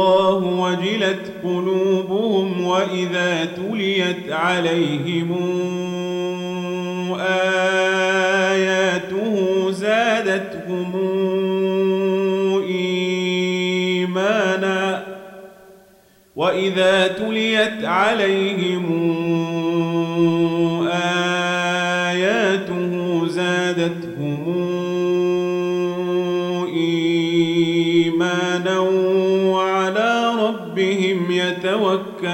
الله وجلت قلوبهم وإذا تليت عليهم آياته زادتهم إيمانا وإذا تليت عليهم آياته زادتهم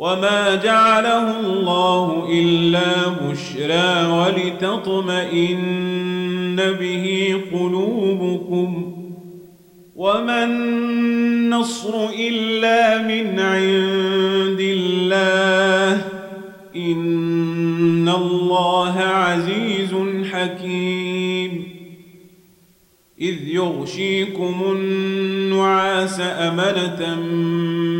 وما جعله الله إلا بشرى ولتطمئن به قلوبكم وما النصر إلا من عند إذ يغشيكم النعاس أمنة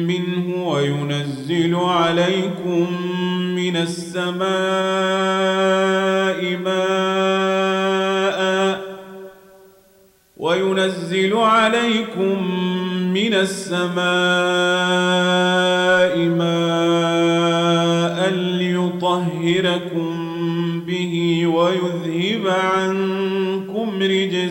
منه وينزل عليكم من السماء ماء وينزل عليكم من السماء ماء ليطهركم به رجز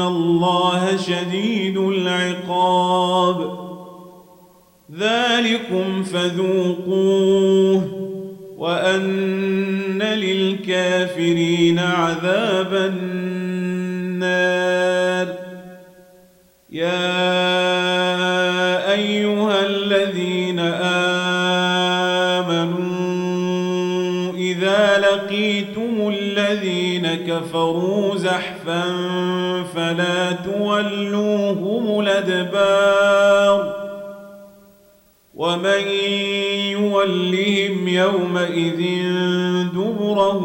الله شديد العقاب ذلكم فذوقوه وأن للكافرين عذاب النار كفروا زحفا فلا تولوهم الأدبار ومن يولهم يومئذ دبره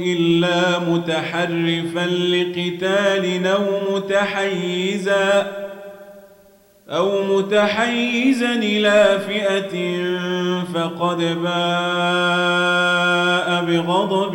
إلا متحرفا لقتال أو متحيزا أو متحيزا إلى فئة فقد باء بغضب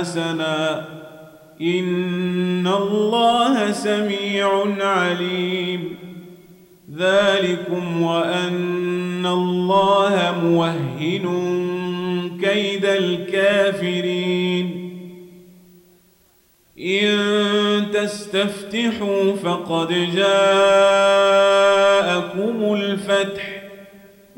حسنا. إن الله سميع عليم. ذلكم وأن الله موهن كيد الكافرين. إن تستفتحوا فقد جاءكم الفتح.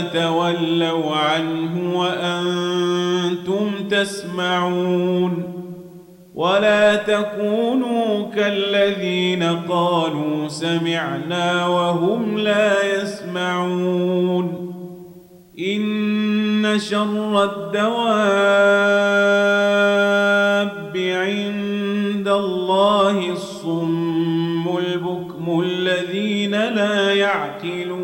تولوا عنه وأنتم تسمعون ولا تكونوا كالذين قالوا سمعنا وهم لا يسمعون إن شر الدواب عند الله الصم البكم الذين لا يعقلون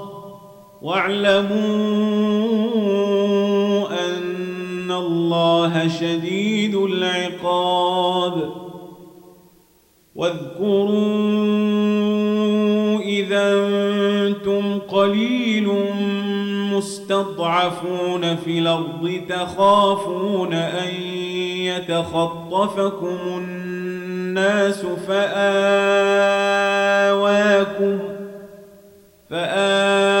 واعلموا أن الله شديد العقاب. واذكروا إذا أنتم قليل مستضعفون في الأرض تخافون أن يتخطفكم الناس فآواكم فآواكم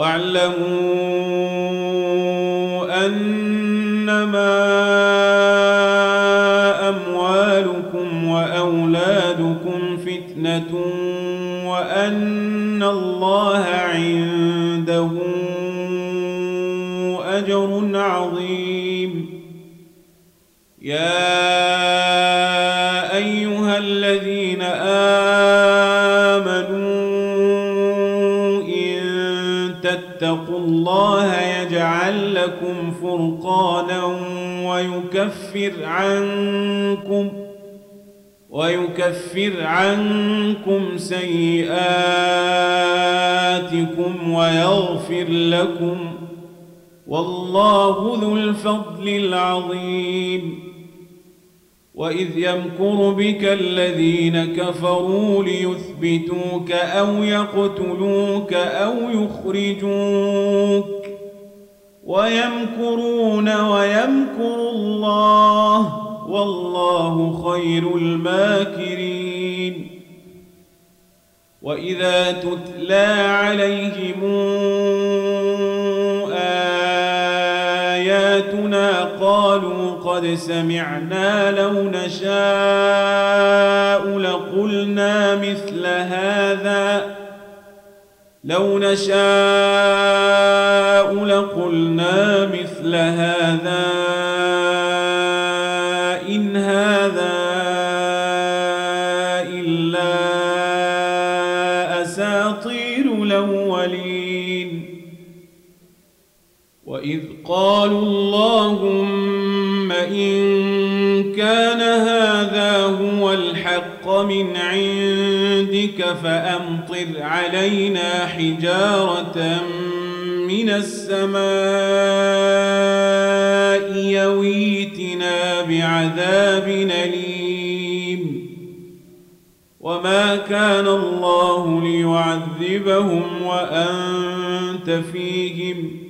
واعلموا سيئاتكم ويغفر لكم والله ذو الفضل العظيم. وإذ يمكر بك الذين كفروا ليثبتوك أو يقتلوك أو يخرجوك ويمكرون ويمكر الله والله خير الماكرين. وإذا تتلى عليهم آياتنا قالوا قد سمعنا لو نشاء لقلنا مثل هذا لو نشاء لقلنا مثل هذا إن هذا قالوا اللهم إن كان هذا هو الحق من عندك فأمطر علينا حجارة من السماء يويتنا بعذاب أليم. وما كان الله ليعذبهم وأنت فيهم.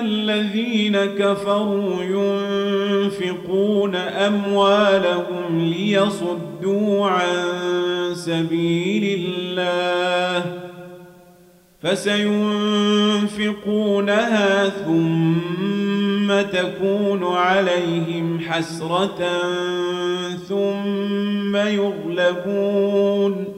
الذين كفروا ينفقون أموالهم ليصدوا عن سبيل الله فسينفقونها ثم تكون عليهم حسرة ثم يغلبون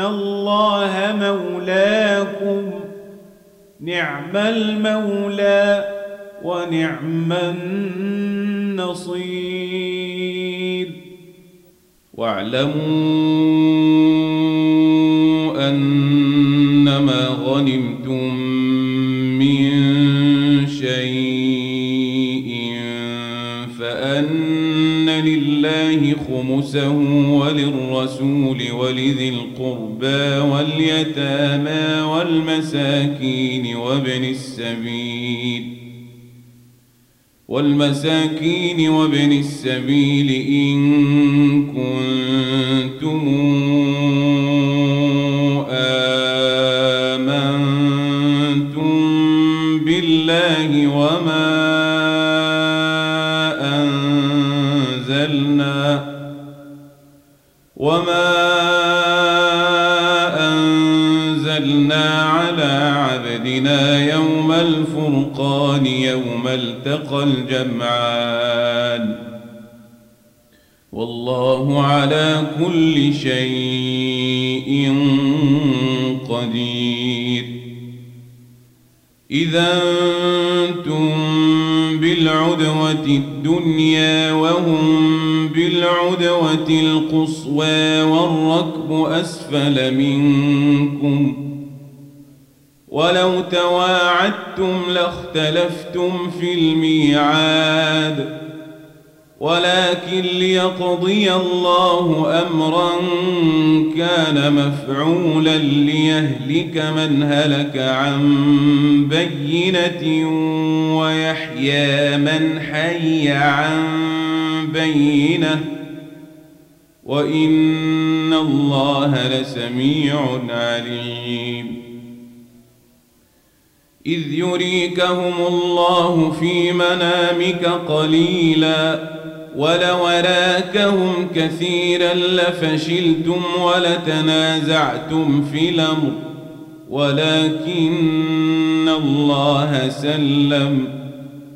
الله مولاكم نعم المولى ونعم النصير واعلموا خمسه وللرسول ولذي القربى واليتامى والمساكين وابن السبيل والمساكين وابن السبيل إن كنتم وما أنزلنا على عبدنا يوم الفرقان يوم التقى الجمعان والله على كل شيء قدير إذا أنتم بالعدوة الدنيا وهم بالعدوة القصوى والركب أسفل منكم. ولو تواعدتم لاختلفتم في الميعاد. ولكن ليقضي الله أمرا كان مفعولا ليهلك من هلك عن بينة ويحيى من حي عن بينة وإن الله لسميع عليم إذ يريكهم الله في منامك قليلاً ولو راكهم كثيرا لفشلتم ولتنازعتم في الأمر ولكن الله سلم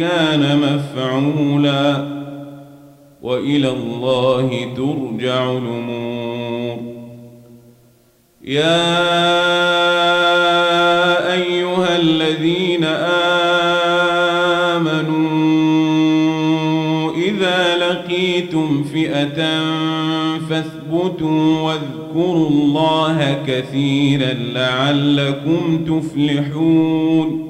كان مفعولا. وإلى الله ترجع الأمور. يا أيها الذين آمنوا إذا لقيتم فئة فاثبتوا واذكروا الله كثيرا لعلكم تفلحون.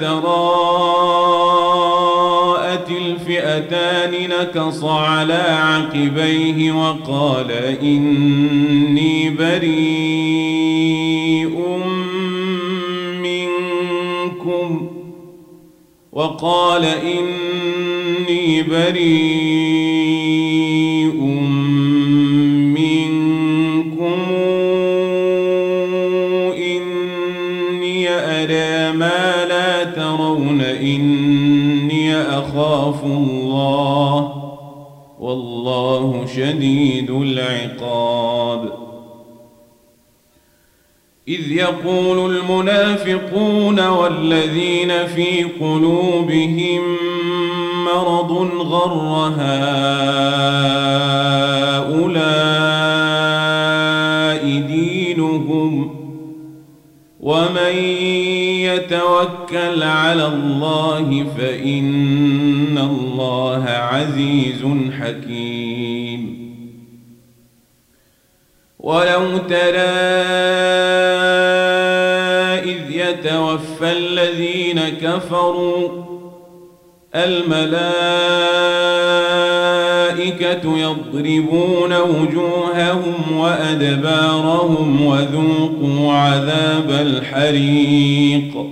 تراءت الفئتان نكص على عقبيه وقال إني بريء وقال إني بريء أخاف الله والله شديد العقاب. إذ يقول المنافقون والذين في قلوبهم مرض غر هؤلاء دينهم ومن يتوكل على الله فإن الله عزيز حكيم. ولو ترى إذ يتوفى الذين كفروا الملائكة يضربون وجوههم وأدبارهم وذوقوا عذاب الحريق.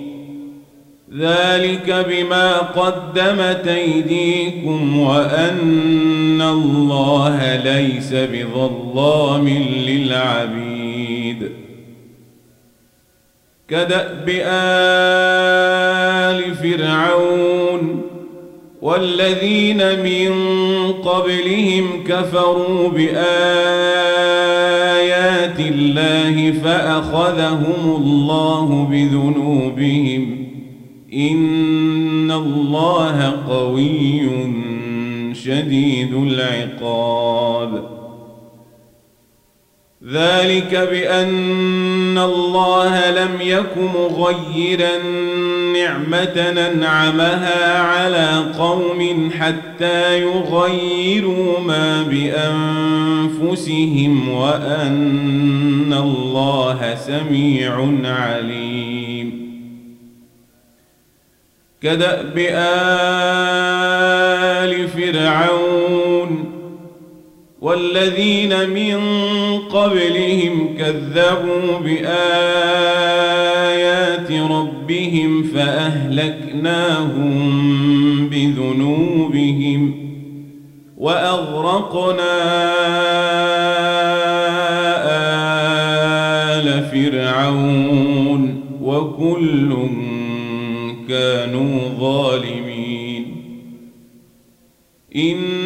ذلك بما قدمت أيديكم وأن الله ليس بظلام للعبيد. كدأب آل فرعون والذين من قبلهم كفروا بآيات الله فأخذهم الله بذنوبهم إن الله قوي شديد العقاب ذلك بأن الله لم يك مغيرا نعمة ننعمها على قوم حتى يغيروا ما بأنفسهم وأن الله سميع عليم. كدأب آل فرعون والذين من قبلهم كذبوا بآيات ربهم فأهلكناهم بذنوبهم وأغرقنا آل فرعون وكل كانوا ظالمين إن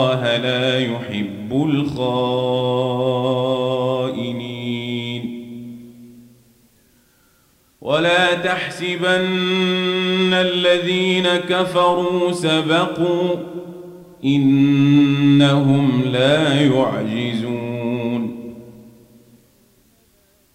الله لا يحب الخائنين. ولا تحسبن الذين كفروا سبقوا إنهم لا يعجزون.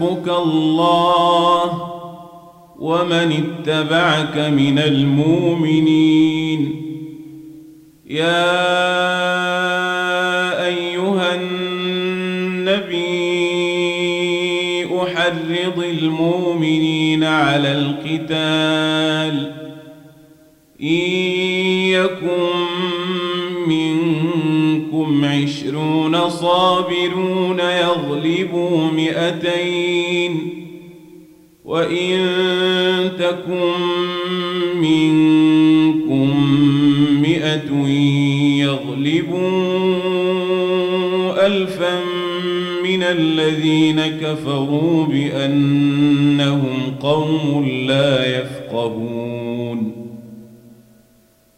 حسبك الله ومن اتبعك من المؤمنين. يا أيها النبي أحرض المؤمنين على القتال عشرون صابرون يغلبوا مئتين وإن تكن منكم مئة يغلبوا ألفا من الذين كفروا بأنهم قوم لا يفقهون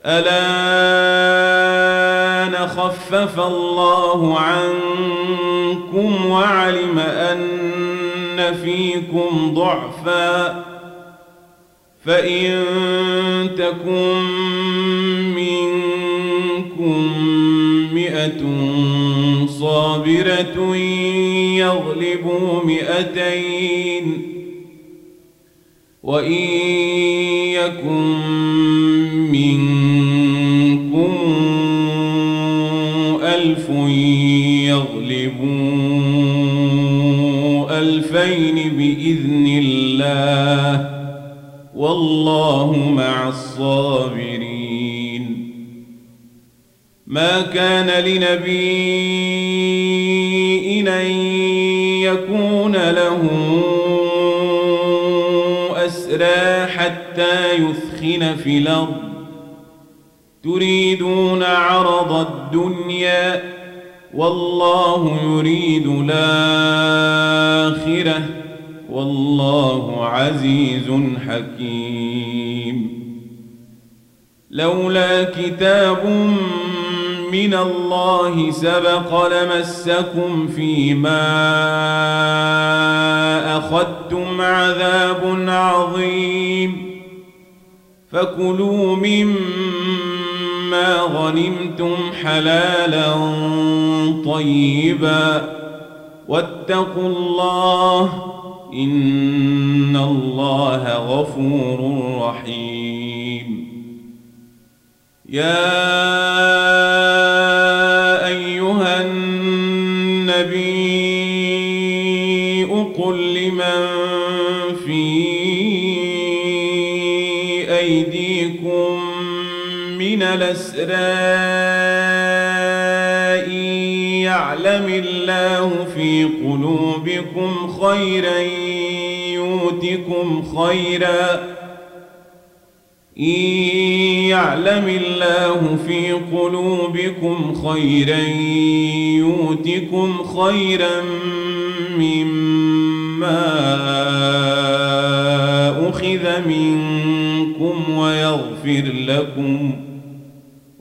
ألا خفف الله عنكم وعلم أن فيكم ضعفا فإن تكن منكم مئة صابرة يغلبوا مئتين وإن يكن ألفين بإذن الله والله مع الصابرين. ما كان لنبي أن يكون له أسرى حتى يثخن في الأرض. تريدون عرض الدنيا والله يريد الآخرة. والله عزيز حكيم. لولا كتاب من الله سبق لمسكم فيما أخذتم عذاب عظيم. فكلوا مما غنمتم حلالا طيبا واتقوا الله إن الله غفور رحيم يا أيها النبي قل الأسرى يعلم الله في قلوبكم خيرا يؤتكم خيرا. إن يعلم الله في قلوبكم خيرا يؤتكم خيرا مما أخذ منكم ويغفر لكم.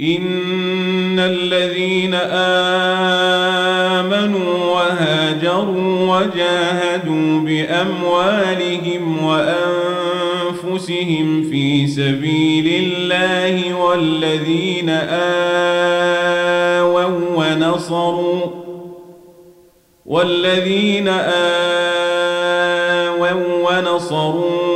إن الذين آمنوا وهاجروا وجاهدوا بأموالهم وأنفسهم في سبيل الله والذين آووا ونصروا والذين آووا ونصروا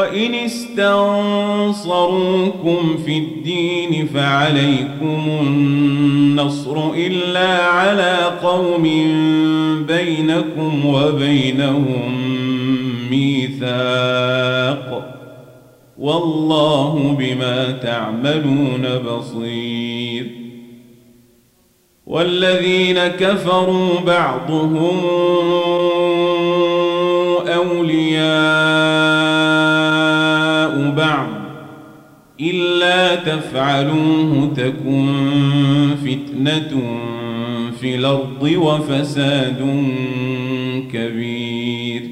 وإن استنصروكم في الدين فعليكم النصر إلا على قوم بينكم وبينهم ميثاق والله بما تعملون بصير والذين كفروا بعضهم أولياء بعض إلا تفعلوه تكن فتنة في الأرض وفساد كبير.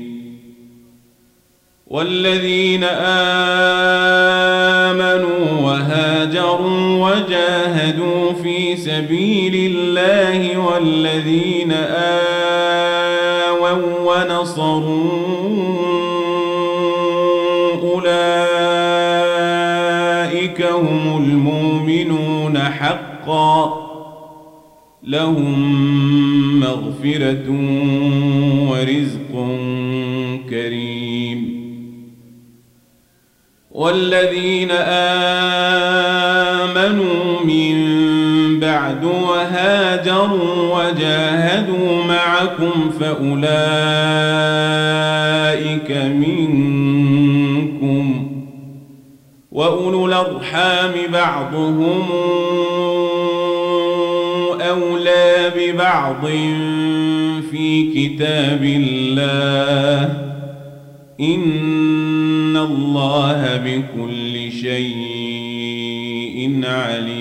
والذين آمنوا وهاجروا وجاهدوا في سبيل الله والذين آووا ونصروا لهم مغفرة ورزق كريم. والذين آمنوا من بعد وهاجروا وجاهدوا معكم فأولئك منكم وأولو الأرحام بعضهم أولى ببعض في كتاب الله. إن الله بكل شيء عليم.